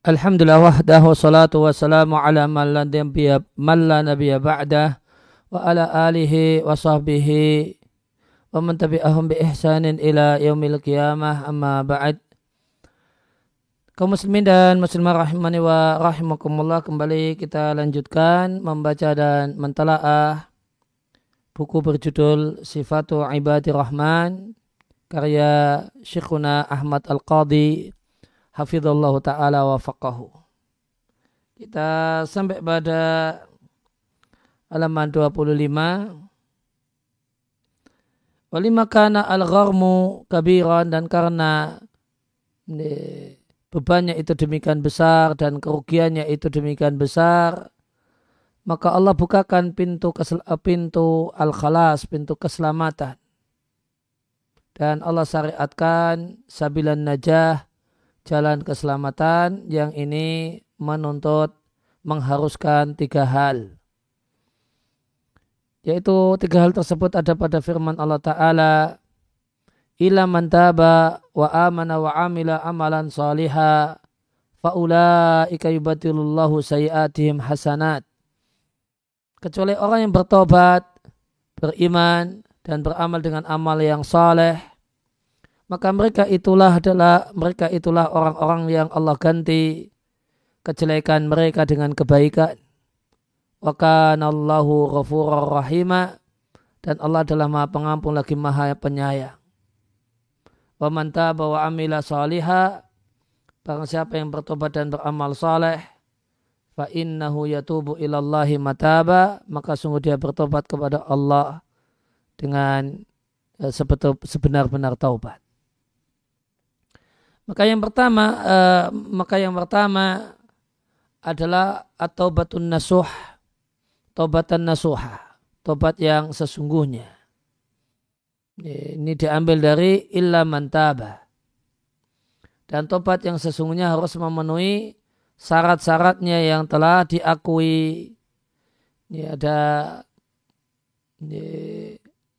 Alhamdulillah wahdah wa salatu wa salamu ala man la nabiyya man la nabiyya ba'dah wa ala alihi wa sahbihi wa man tabi'ahum bi ihsanin ila yaumil qiyamah amma ba'd. Kaum muslimin dan muslimah rahimani wa rahimakumullah kembali kita lanjutkan membaca dan mentalaah buku berjudul Sifatu Ibadir Rahman karya Syekhuna Ahmad Al-Qadi hafizallahu taala wa faqahu. Kita sampai pada halaman 25. Walima kana al-gharmu kabiran dan karena bebannya itu demikian besar dan kerugiannya itu demikian besar maka Allah bukakan pintu pintu al-khalas pintu keselamatan dan Allah syariatkan sabilan najah jalan keselamatan yang ini menuntut mengharuskan tiga hal. Yaitu tiga hal tersebut ada pada firman Allah Ta'ala ila man taba wa amana wa amila amalan saliha faulaika yubatilullahu sayiatihim hasanat kecuali orang yang bertobat beriman dan beramal dengan amal yang saleh maka mereka itulah adalah mereka itulah orang-orang yang Allah ganti kejelekan mereka dengan kebaikan. Wa kana Allahu ghafurur rahima dan Allah adalah Maha Pengampun lagi Maha Penyayang. Wa man taba wa amila saliha barang siapa yang bertobat dan beramal saleh fa innahu yatubu ilallahi mataba maka sungguh dia bertobat kepada Allah dengan eh, sebenar-benar taubat. Maka yang pertama, uh, maka yang pertama adalah atau batun nasuh, tobatan nasuha, tobat yang sesungguhnya. Ini diambil dari illa mantaba. Dan tobat yang sesungguhnya harus memenuhi syarat-syaratnya yang telah diakui. Ini ada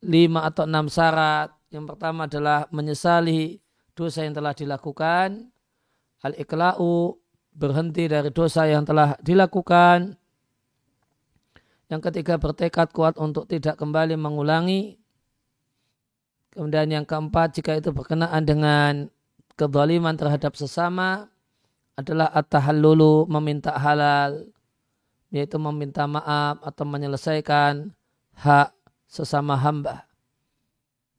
lima atau enam syarat. Yang pertama adalah menyesali dosa yang telah dilakukan, al-ikla'u berhenti dari dosa yang telah dilakukan, yang ketiga bertekad kuat untuk tidak kembali mengulangi, kemudian yang keempat jika itu berkenaan dengan kezaliman terhadap sesama adalah at-tahallulu meminta halal, yaitu meminta maaf atau menyelesaikan hak sesama hamba.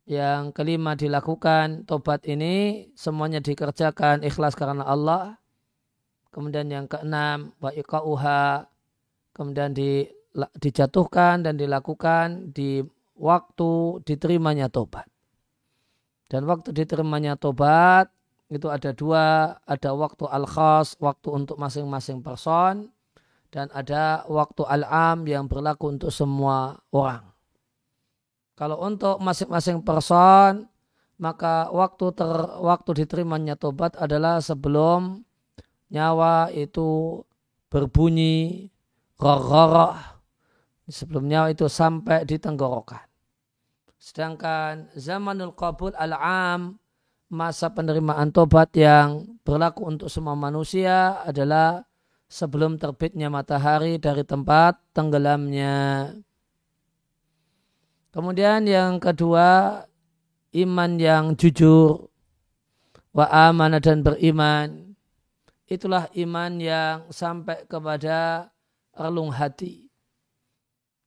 Yang kelima dilakukan tobat ini semuanya dikerjakan ikhlas karena Allah. Kemudian yang keenam wa iqa'uha kemudian di, dijatuhkan dan dilakukan di waktu diterimanya tobat. Dan waktu diterimanya tobat itu ada dua, ada waktu al-khas, waktu untuk masing-masing person, dan ada waktu al-am yang berlaku untuk semua orang. Kalau untuk masing-masing person, maka waktu ter, waktu diterimanya tobat adalah sebelum nyawa itu berbunyi rororoh sebelum nyawa itu sampai di tenggorokan. Sedangkan zamanul qabul al-am masa penerimaan tobat yang berlaku untuk semua manusia adalah sebelum terbitnya matahari dari tempat tenggelamnya. Kemudian yang kedua, iman yang jujur, wa amanah dan beriman. Itulah iman yang sampai kepada relung hati.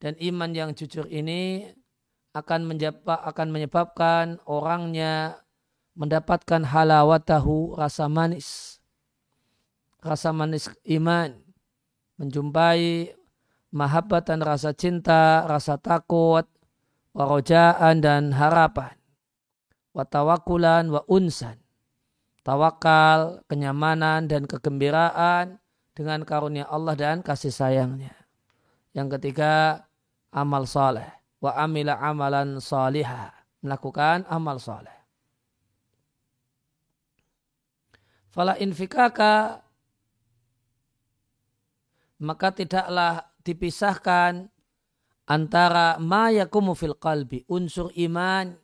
Dan iman yang jujur ini akan, akan menyebabkan orangnya mendapatkan halawatahu rasa manis. Rasa manis iman. Menjumpai mahabbatan rasa cinta, rasa takut, warojaan dan harapan, watawakulan wa unsan, tawakal, kenyamanan dan kegembiraan dengan karunia Allah dan kasih sayangnya. Yang ketiga, amal soleh. Wa amila amalan salihah. Melakukan amal soleh. Fala infikaka maka tidaklah dipisahkan antara ma yakumu fil qalbi unsur iman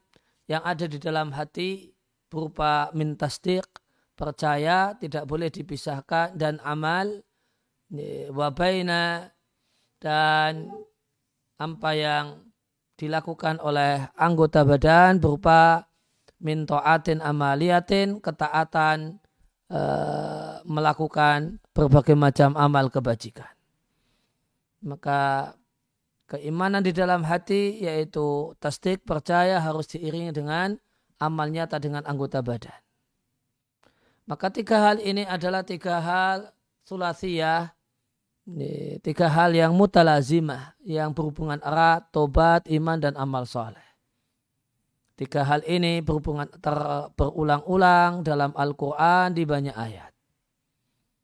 yang ada di dalam hati berupa min tasdiq percaya tidak boleh dipisahkan dan amal wabaina dan apa yang dilakukan oleh anggota badan berupa mintoatin amaliatin ketaatan e, melakukan berbagai macam amal kebajikan. Maka keimanan di dalam hati yaitu tasdik percaya harus diiringi dengan amal nyata dengan anggota badan maka tiga hal ini adalah tiga hal sulasiyah tiga hal yang mutalazimah, yang berhubungan erat, tobat, iman, dan amal soleh. Tiga hal ini berhubungan ter, berulang-ulang dalam Al-Quran di banyak ayat.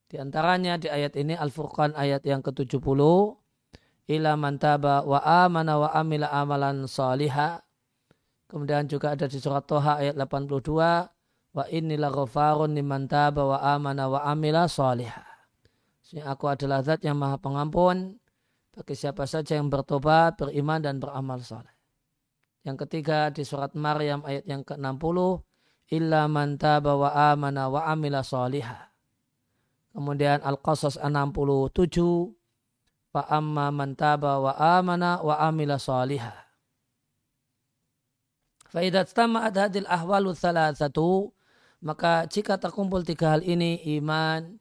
Di antaranya di ayat ini Al-Furqan ayat yang ke-70. Ila man taba wa amana wa amila amalan saliha. Kemudian juga ada di surat Toha ayat 82. Wa innila ghafarun liman taba wa amana wa amila saliha. Aku adalah zat yang maha pengampun bagi siapa saja yang bertobat, beriman dan beramal saleh. Yang ketiga di surat Maryam ayat yang ke-60 illa man taba wa amana wa amila salihah. Kemudian Al-Qasas 67 fa amma man taba wa amana wa amila salihah. Fa idza istama'at hadhil ahwalu thalathatu maka jika terkumpul tiga hal ini iman,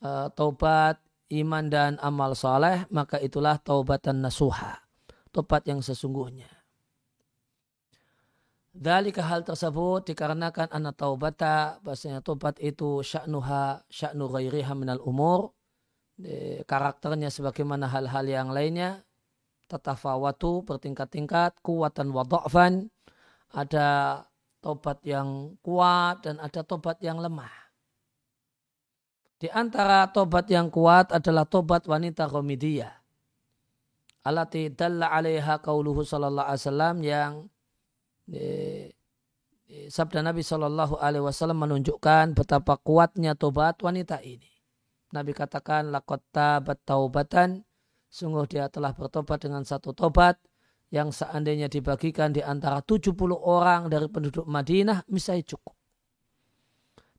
uh, taubat, iman dan amal soleh, maka itulah taubatan nasuha. Tobat yang sesungguhnya. Dalika hal tersebut dikarenakan anak taubata, bahasanya tobat itu sya'nuha, sya'nu ghairiha minal umur, karakternya sebagaimana hal-hal yang lainnya, tatafawatu bertingkat-tingkat, kuatan wa ada tobat yang kuat dan ada tobat yang lemah. Di antara tobat yang kuat adalah tobat wanita komidiyah. Alati dalla alaiha qauluhu sallallahu alaihi wasallam yang eh, sabda Nabi sallallahu alaihi wasallam menunjukkan betapa kuatnya tobat wanita ini. Nabi katakan laqad tabat taubatan sungguh dia telah bertobat dengan satu tobat yang seandainya dibagikan di antara 70 orang dari penduduk Madinah misalnya cukup.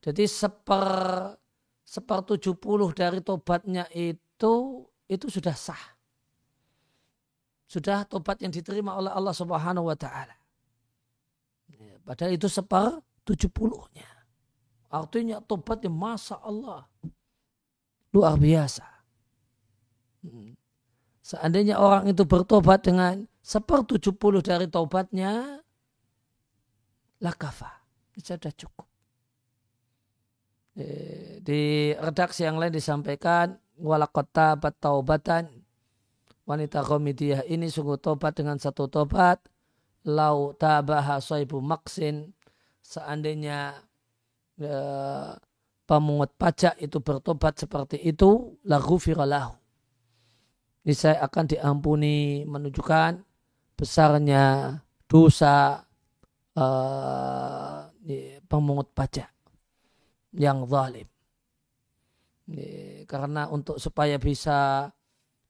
Jadi seper sepertujuh puluh dari tobatnya itu itu sudah sah. Sudah tobat yang diterima oleh Allah Subhanahu wa taala. Ya, padahal itu seper tujuh puluhnya. Artinya tobatnya masa Allah. Luar biasa. Hmm. Seandainya orang itu bertobat dengan sepertujuh puluh dari tobatnya, lakafa. Sudah cukup. Eh, di redaksi yang lain disampaikan walakota taubatan wanita komediah ini sungguh tobat dengan satu tobat lau tabaha soibu maksin seandainya eh, pemungut pajak itu bertobat seperti itu lagu viralahu ini saya akan diampuni menunjukkan besarnya dosa eh, pemungut pajak yang zalim. Karena untuk supaya bisa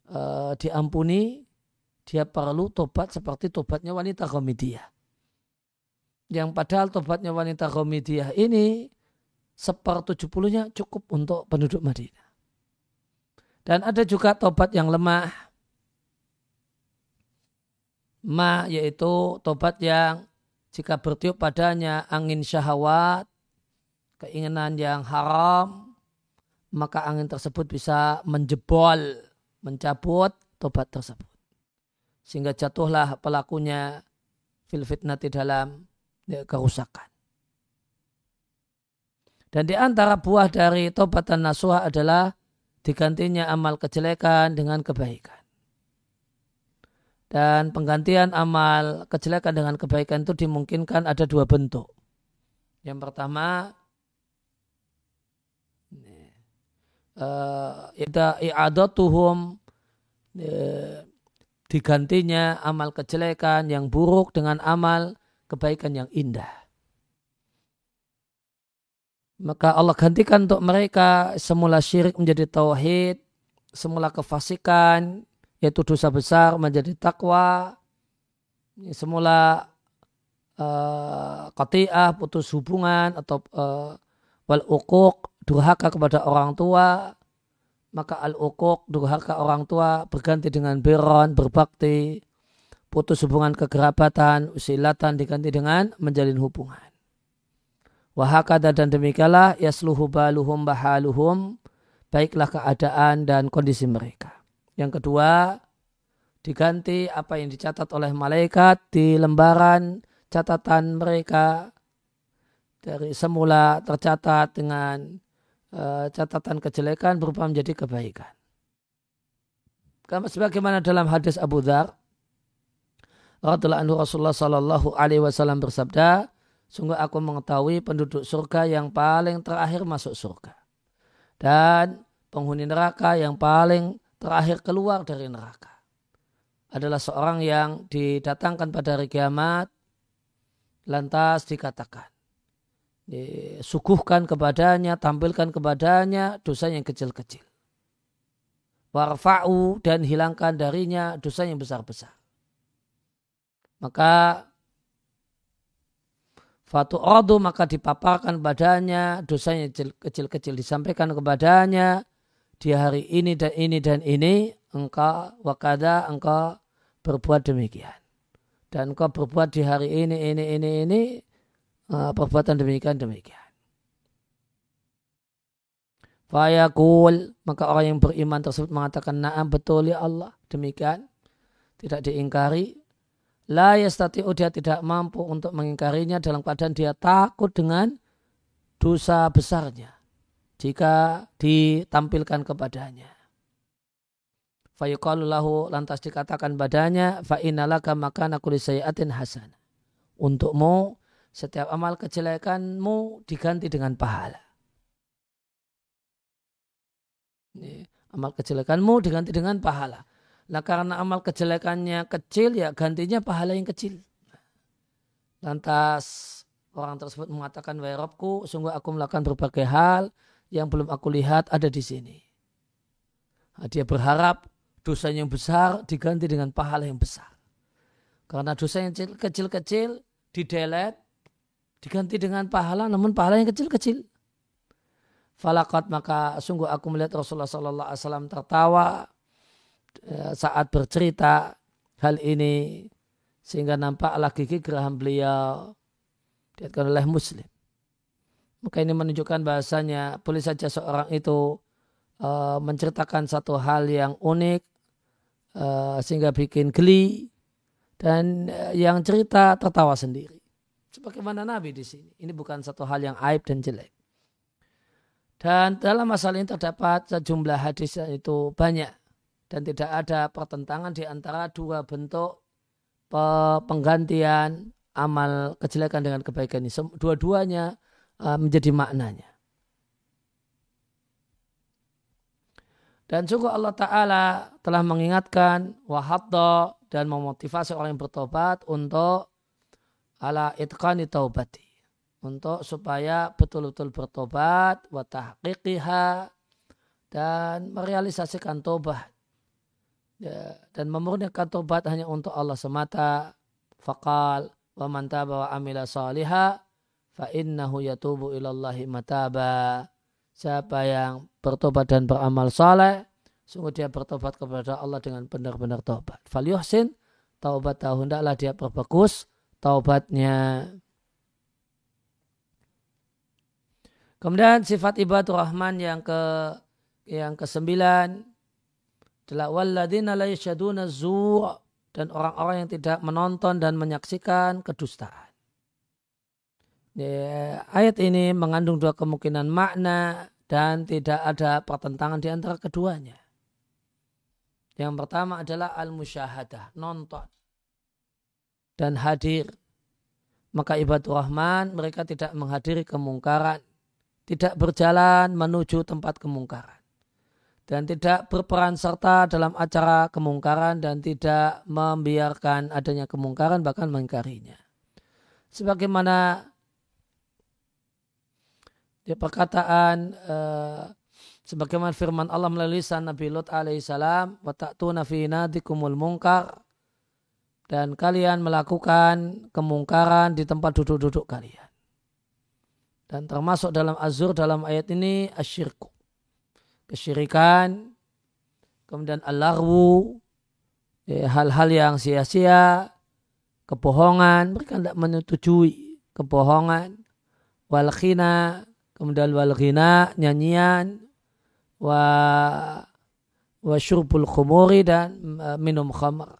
uh, diampuni, dia perlu tobat seperti tobatnya wanita komediah. Yang padahal tobatnya wanita komediah ini sepertujuh puluhnya cukup untuk penduduk Madinah. Dan ada juga tobat yang lemah. Ma yaitu tobat yang jika bertiup padanya angin syahwat keinginan yang haram, maka angin tersebut bisa menjebol, mencabut tobat tersebut. Sehingga jatuhlah pelakunya fil fitnati dalam ya, kerusakan. Dan di antara buah dari tobatan nasuha adalah digantinya amal kejelekan dengan kebaikan. Dan penggantian amal kejelekan dengan kebaikan itu dimungkinkan ada dua bentuk. Yang pertama, uh, i'adatuhum uh, digantinya amal kejelekan yang buruk dengan amal kebaikan yang indah. Maka Allah gantikan untuk mereka semula syirik menjadi tauhid, semula kefasikan yaitu dosa besar menjadi takwa, semula uh, putus hubungan atau uh, wal uquq durhaka kepada orang tua. Maka al uquq durhaka orang tua berganti dengan biron berbakti putus hubungan kekerabatan usilatan diganti dengan menjalin hubungan wahakada dan demikianlah yasluhu baluhum bahaluhum baiklah keadaan dan kondisi mereka yang kedua diganti apa yang dicatat oleh malaikat di lembaran catatan mereka dari semula tercatat dengan uh, catatan kejelekan berubah menjadi kebaikan. Karena sebagaimana dalam hadis Abu Dhar, radhiallahu anhu Rasulullah Shallallahu Alaihi Wasallam bersabda, sungguh aku mengetahui penduduk surga yang paling terakhir masuk surga dan penghuni neraka yang paling terakhir keluar dari neraka adalah seorang yang didatangkan pada hari kiamat lantas dikatakan suguhkan kepadanya, tampilkan kepadanya dosa yang kecil-kecil. Warfa'u dan hilangkan darinya dosa yang besar-besar. Maka Fatu ordu maka dipaparkan badannya dosa yang kecil-kecil disampaikan kepadanya di hari ini dan ini dan ini engkau wakada engkau berbuat demikian. Dan engkau berbuat di hari ini ini ini ini uh, perbuatan demikian demikian. Fayaqul maka orang yang beriman tersebut mengatakan na'am betul ya Allah demikian. Tidak diingkari la yastati'u dia tidak mampu untuk mengingkarinya dalam keadaan dia takut dengan dosa besarnya jika ditampilkan kepadanya. Fayuqalu lahu lantas dikatakan badannya fa innalaka makana kulli sayi'atin hasanah. Untukmu setiap amal kejelekanmu diganti dengan pahala. Amal kejelekanmu diganti dengan pahala. Nah karena amal kejelekannya kecil ya gantinya pahala yang kecil. Lantas orang tersebut mengatakan, Wahai Robku, sungguh aku melakukan berbagai hal yang belum aku lihat ada di sini. Nah, dia berharap dosa yang besar diganti dengan pahala yang besar. Karena dosa yang kecil-kecil didelet, diganti dengan pahala namun pahala yang kecil-kecil. Falakat maka sungguh aku melihat Rasulullah Sallallahu Alaihi Wasallam tertawa saat bercerita hal ini sehingga nampaklah gigi geraham beliau diatkan oleh Muslim. Maka ini menunjukkan bahasanya boleh saja seorang itu uh, menceritakan satu hal yang unik uh, sehingga bikin geli dan yang cerita tertawa sendiri. Sebagaimana Nabi di sini. Ini bukan satu hal yang aib dan jelek. Dan dalam masalah ini terdapat sejumlah hadis itu banyak. Dan tidak ada pertentangan di antara dua bentuk penggantian amal kejelekan dengan kebaikan ini. Dua-duanya uh, menjadi maknanya. Dan sungguh Allah Ta'ala telah mengingatkan wahadda dan memotivasi orang yang bertobat untuk ala itqani taubati untuk supaya betul-betul bertobat wa tahqiqiha dan merealisasikan tobat ya, dan memurnikan tobat hanya untuk Allah semata. Faqal wa man taba wa amila saliha fa innahu yatubu ilallahi mataba. Siapa yang bertobat dan beramal saleh sungguh dia bertobat kepada Allah dengan benar-benar tobat fal yuhsin taubat tahu hendaklah dia perbagus taubatnya. Kemudian sifat ibadah rahman yang ke yang kesembilan adalah la zur dan orang-orang yang tidak menonton dan menyaksikan kedustaan. Ya, ayat ini mengandung dua kemungkinan makna dan tidak ada pertentangan di antara keduanya. Yang pertama adalah al-musyahadah, nonton dan hadir. Maka ibadah rahman mereka tidak menghadiri kemungkaran. Tidak berjalan menuju tempat kemungkaran. Dan tidak berperan serta dalam acara kemungkaran dan tidak membiarkan adanya kemungkaran bahkan mengingkarinya. Sebagaimana di perkataan uh, sebagaimana firman Allah melalui lisan Nabi Lut alaihissalam wa ta'tuna fi nadikumul munkar dan kalian melakukan kemungkaran di tempat duduk-duduk kalian. Dan termasuk dalam azur dalam ayat ini asyirku. Kesyirikan, kemudian alarwu, ya, hal-hal yang sia-sia, kebohongan, mereka tidak menyetujui kebohongan, walkhina, kemudian walghina, nyanyian, wa wa syurbul khumuri dan uh, minum khamr.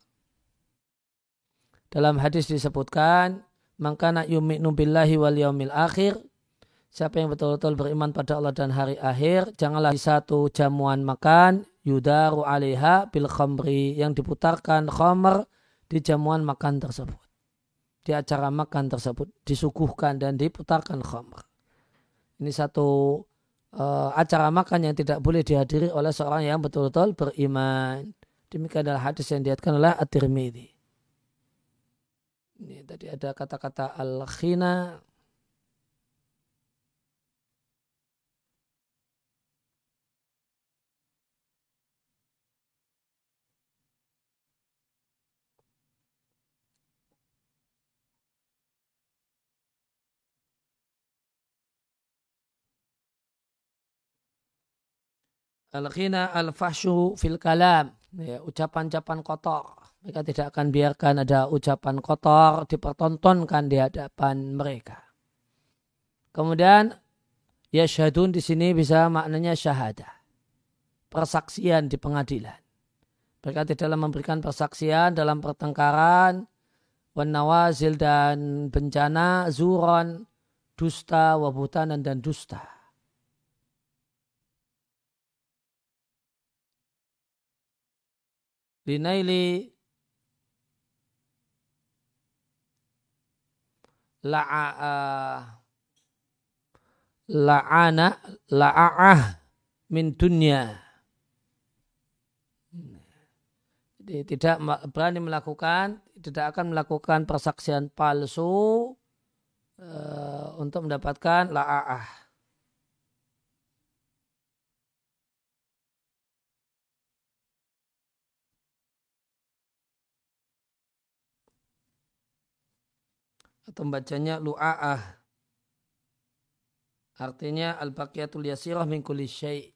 Dalam hadis disebutkan, maka yu'minu billahi wal yaumil akhir, siapa yang betul-betul beriman pada Allah dan hari akhir, janganlah di satu jamuan makan, yudaru alaiha bil khamri, yang diputarkan khamr di jamuan makan tersebut. Di acara makan tersebut, disuguhkan dan diputarkan khamr. Ini satu uh, acara makan yang tidak boleh dihadiri oleh seorang yang betul-betul beriman. Demikian adalah hadis yang diatkan oleh At-Tirmidzi. Ini tadi ada kata-kata al-khina. Al-khina al-fahsyu fil kalam. Ya, ucapan-ucapan kotor mereka tidak akan biarkan ada ucapan kotor dipertontonkan di hadapan mereka. Kemudian ya syahadun di sini bisa maknanya syahadah. Persaksian di pengadilan. Mereka tidak memberikan persaksian dalam pertengkaran, wanawazil dan bencana, zuron, dusta, wabutanan dan dusta. Linaili. La'a la'ana la'a'ah min dunya. Jadi tidak berani melakukan tidak akan melakukan persaksian palsu uh, untuk mendapatkan la'a'ah atau bacanya lu'a'ah. Artinya al-baqiyatul yasirah min kulli syai'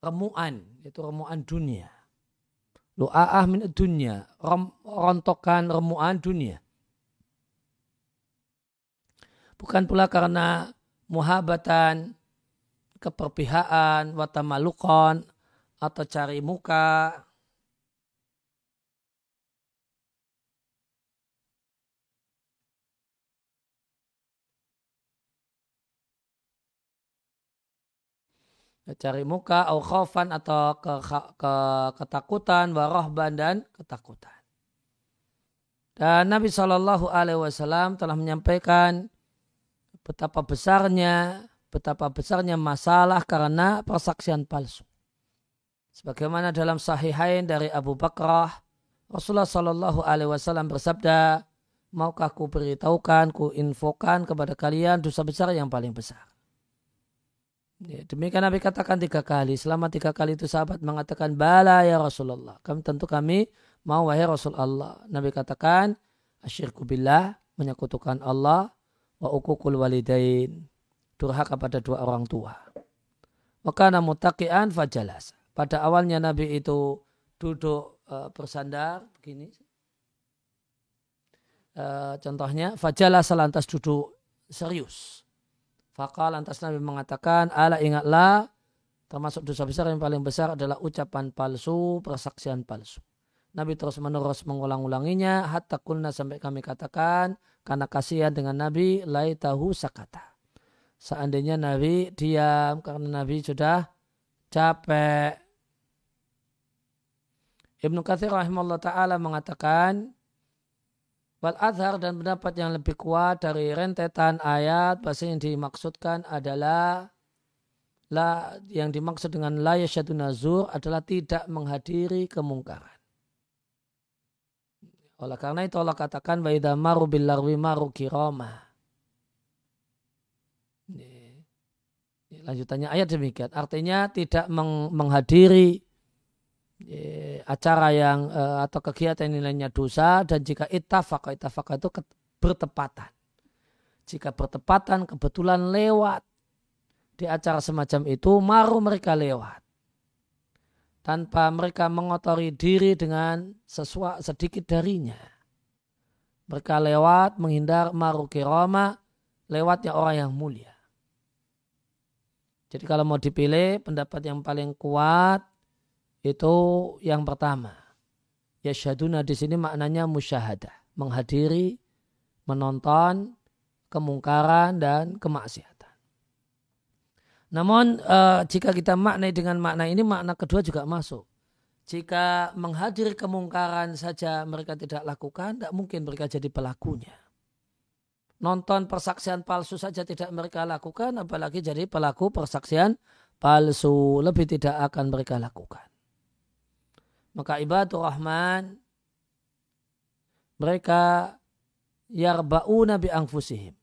remuan, itu remuan dunia. Lu'a'ah min dunia, rontokan remuan dunia. Bukan pula karena muhabatan, keperpihakan, watamalukon, atau cari muka, cari muka au khaufan atau ke, ke, ketakutan warohban dan ketakutan. Dan Nabi Shallallahu Alaihi Wasallam telah menyampaikan betapa besarnya betapa besarnya masalah karena persaksian palsu. Sebagaimana dalam Sahihain dari Abu Bakrah, Rasulullah Shallallahu Alaihi Wasallam bersabda, maukah ku beritahukan, ku infokan kepada kalian dosa besar yang paling besar. Ya, demikian Nabi katakan tiga kali. Selama tiga kali itu sahabat mengatakan, Bala ya Rasulullah. Kami tentu kami mau wahai Rasulullah. Nabi katakan, asyirku billah, menyekutukan Allah, wa ukukul walidain. Durhaka pada dua orang tua. Wakana mutakian fajalas. Pada awalnya Nabi itu duduk uh, bersandar begini. Uh, contohnya, fajalas lantas duduk serius Fakal lantas Nabi mengatakan, ala ingatlah, termasuk dosa besar yang paling besar adalah ucapan palsu, persaksian palsu. Nabi terus menerus mengulang-ulanginya, hatta kulna sampai kami katakan, karena kasihan dengan Nabi, lai tahu sakata. Seandainya Nabi diam, karena Nabi sudah capek. Ibnu Kathir rahimahullah ta'ala mengatakan, Wal azhar dan pendapat yang lebih kuat dari rentetan ayat bahasa yang dimaksudkan adalah la yang dimaksud dengan la yasyadu nazur adalah tidak menghadiri kemungkaran. Oleh karena itu Allah katakan wa idza maru bil larwi maru kirama. Lanjutannya ayat demikian. Artinya tidak menghadiri acara yang uh, atau kegiatan nilainya dosa dan jika itafaq itafaq itu bertepatan jika bertepatan kebetulan lewat di acara semacam itu, maru mereka lewat. Tanpa mereka mengotori diri dengan sesuatu sedikit darinya. Mereka lewat menghindar maru kiroma, lewatnya orang yang mulia. Jadi kalau mau dipilih pendapat yang paling kuat itu yang pertama. Ya syaduna di sini maknanya musyahadah. Menghadiri, menonton kemungkaran dan kemaksiatan. Namun uh, jika kita maknai dengan makna ini, makna kedua juga masuk. Jika menghadiri kemungkaran saja mereka tidak lakukan, tidak mungkin mereka jadi pelakunya nonton persaksian palsu saja tidak mereka lakukan, apalagi jadi pelaku persaksian palsu lebih tidak akan mereka lakukan. Maka ibadah rahman mereka yarbauna bi angfusihim.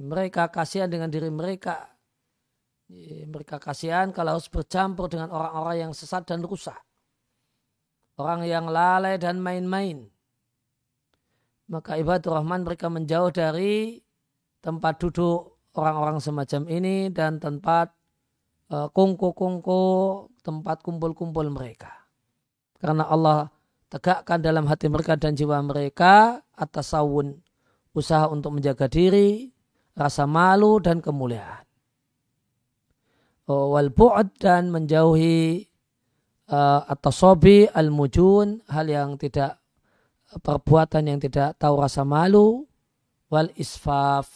Mereka kasihan dengan diri mereka. Mereka kasihan kalau harus bercampur dengan orang-orang yang sesat dan rusak. Orang yang lalai dan main-main maka ibadah rahman mereka menjauh dari tempat duduk orang-orang semacam ini dan tempat uh, kungku-kungku, tempat kumpul-kumpul mereka. Karena Allah tegakkan dalam hati mereka dan jiwa mereka atas sawun usaha untuk menjaga diri, rasa malu dan kemuliaan. Oh, wal bu'ad dan menjauhi uh, atau sobi al mujun hal yang tidak perbuatan yang tidak tahu rasa malu wal isfaf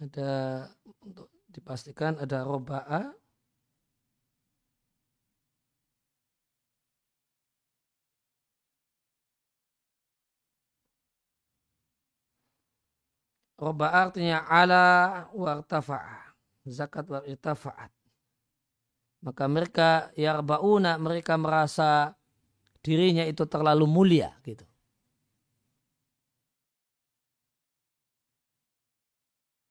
ada untuk dipastikan ada roba'a Roba artinya ala wartafa'a. Zakat wartafa'at. Maka mereka yarbauna mereka merasa dirinya itu terlalu mulia gitu.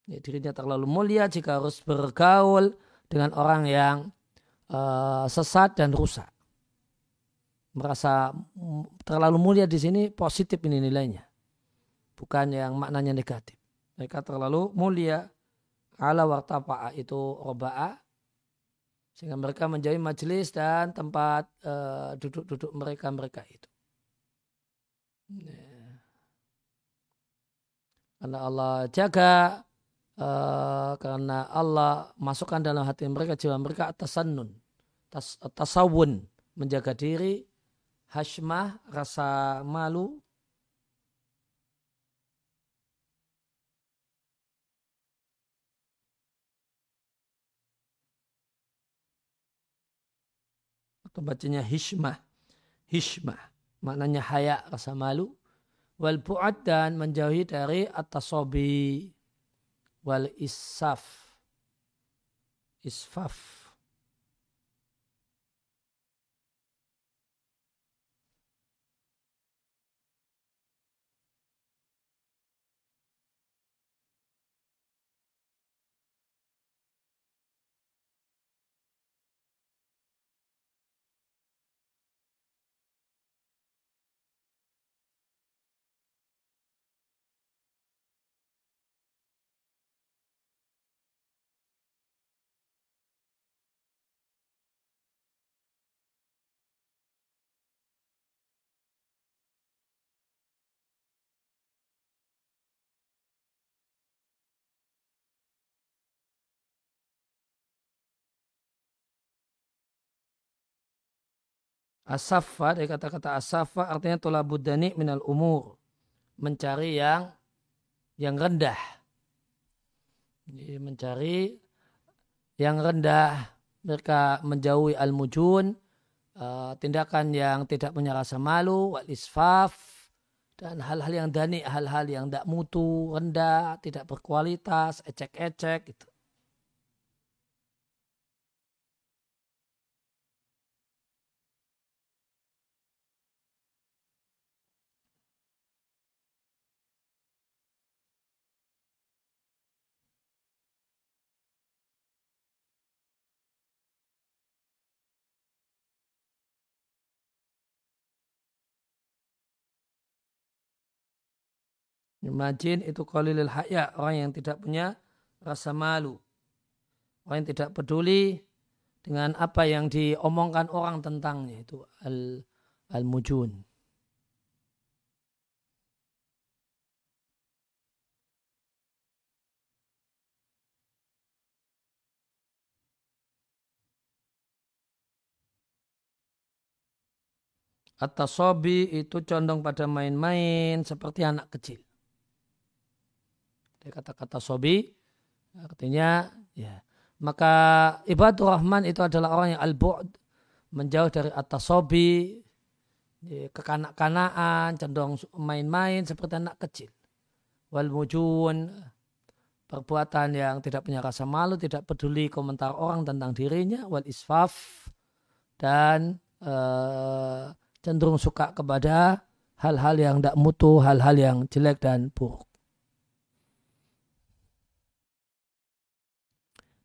Ya, dirinya terlalu mulia jika harus bergaul dengan orang yang uh, sesat dan rusak. Merasa terlalu mulia di sini positif ini nilainya. Bukan yang maknanya negatif. Mereka terlalu mulia. Ala wartapa'a itu roba'a. Sehingga mereka menjadi majelis dan tempat eh, duduk-duduk uh, mereka-mereka itu. Ya. Karena Allah jaga, uh, karena Allah masukkan dalam hati mereka, jiwa mereka atas sanun, tas, tasawun, menjaga diri, hashmah, rasa malu, atau bacanya hishmah. Hishmah. Maknanya haya, rasa malu. Wal bu'ad dan menjauhi dari atasobi. Wal isaf. Isfaf. Asafa dari kata-kata asafa artinya tolabudani minal umur. Mencari yang yang rendah. Mencari yang rendah. Mereka menjauhi al-mujun. Uh, tindakan yang tidak punya rasa malu. Wal isfaf. Dan hal-hal yang dani, hal-hal yang tidak mutu, rendah, tidak berkualitas, ecek-ecek gitu. Majin itu qalilul haya, orang yang tidak punya rasa malu. Orang yang tidak peduli dengan apa yang diomongkan orang tentangnya itu al al-mujun. At-tasobi itu condong pada main-main seperti anak kecil. Dia kata-kata sobi artinya ya maka ibadur rahman itu adalah orang yang al-bu'd menjauh dari at-tasobi ya, kekanak-kanaan cenderung main-main seperti anak kecil wal mujun perbuatan yang tidak punya rasa malu tidak peduli komentar orang tentang dirinya wal isfaf dan uh, cenderung suka kepada hal-hal yang tidak mutu, hal-hal yang jelek dan buruk.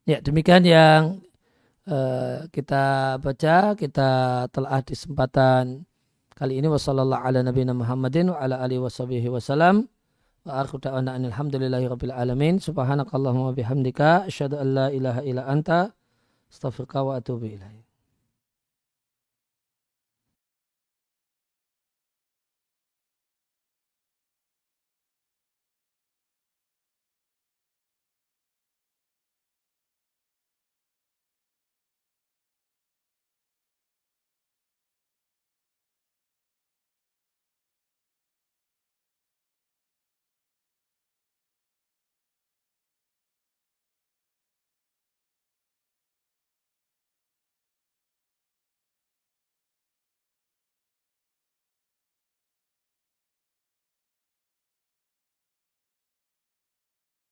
Ya, demikian yang uh, kita baca, kita telah di kesempatan kali ini. Wasallallahu ala nabiyina Muhammadin wa ala alihi washabihi wasallam wa akhiru da'wana alhamdulillahi rabbil alamin. Subhanakallahumma bihamdika asyhadu an la ilaha illa anta astaghfiruka wa atubu ilaik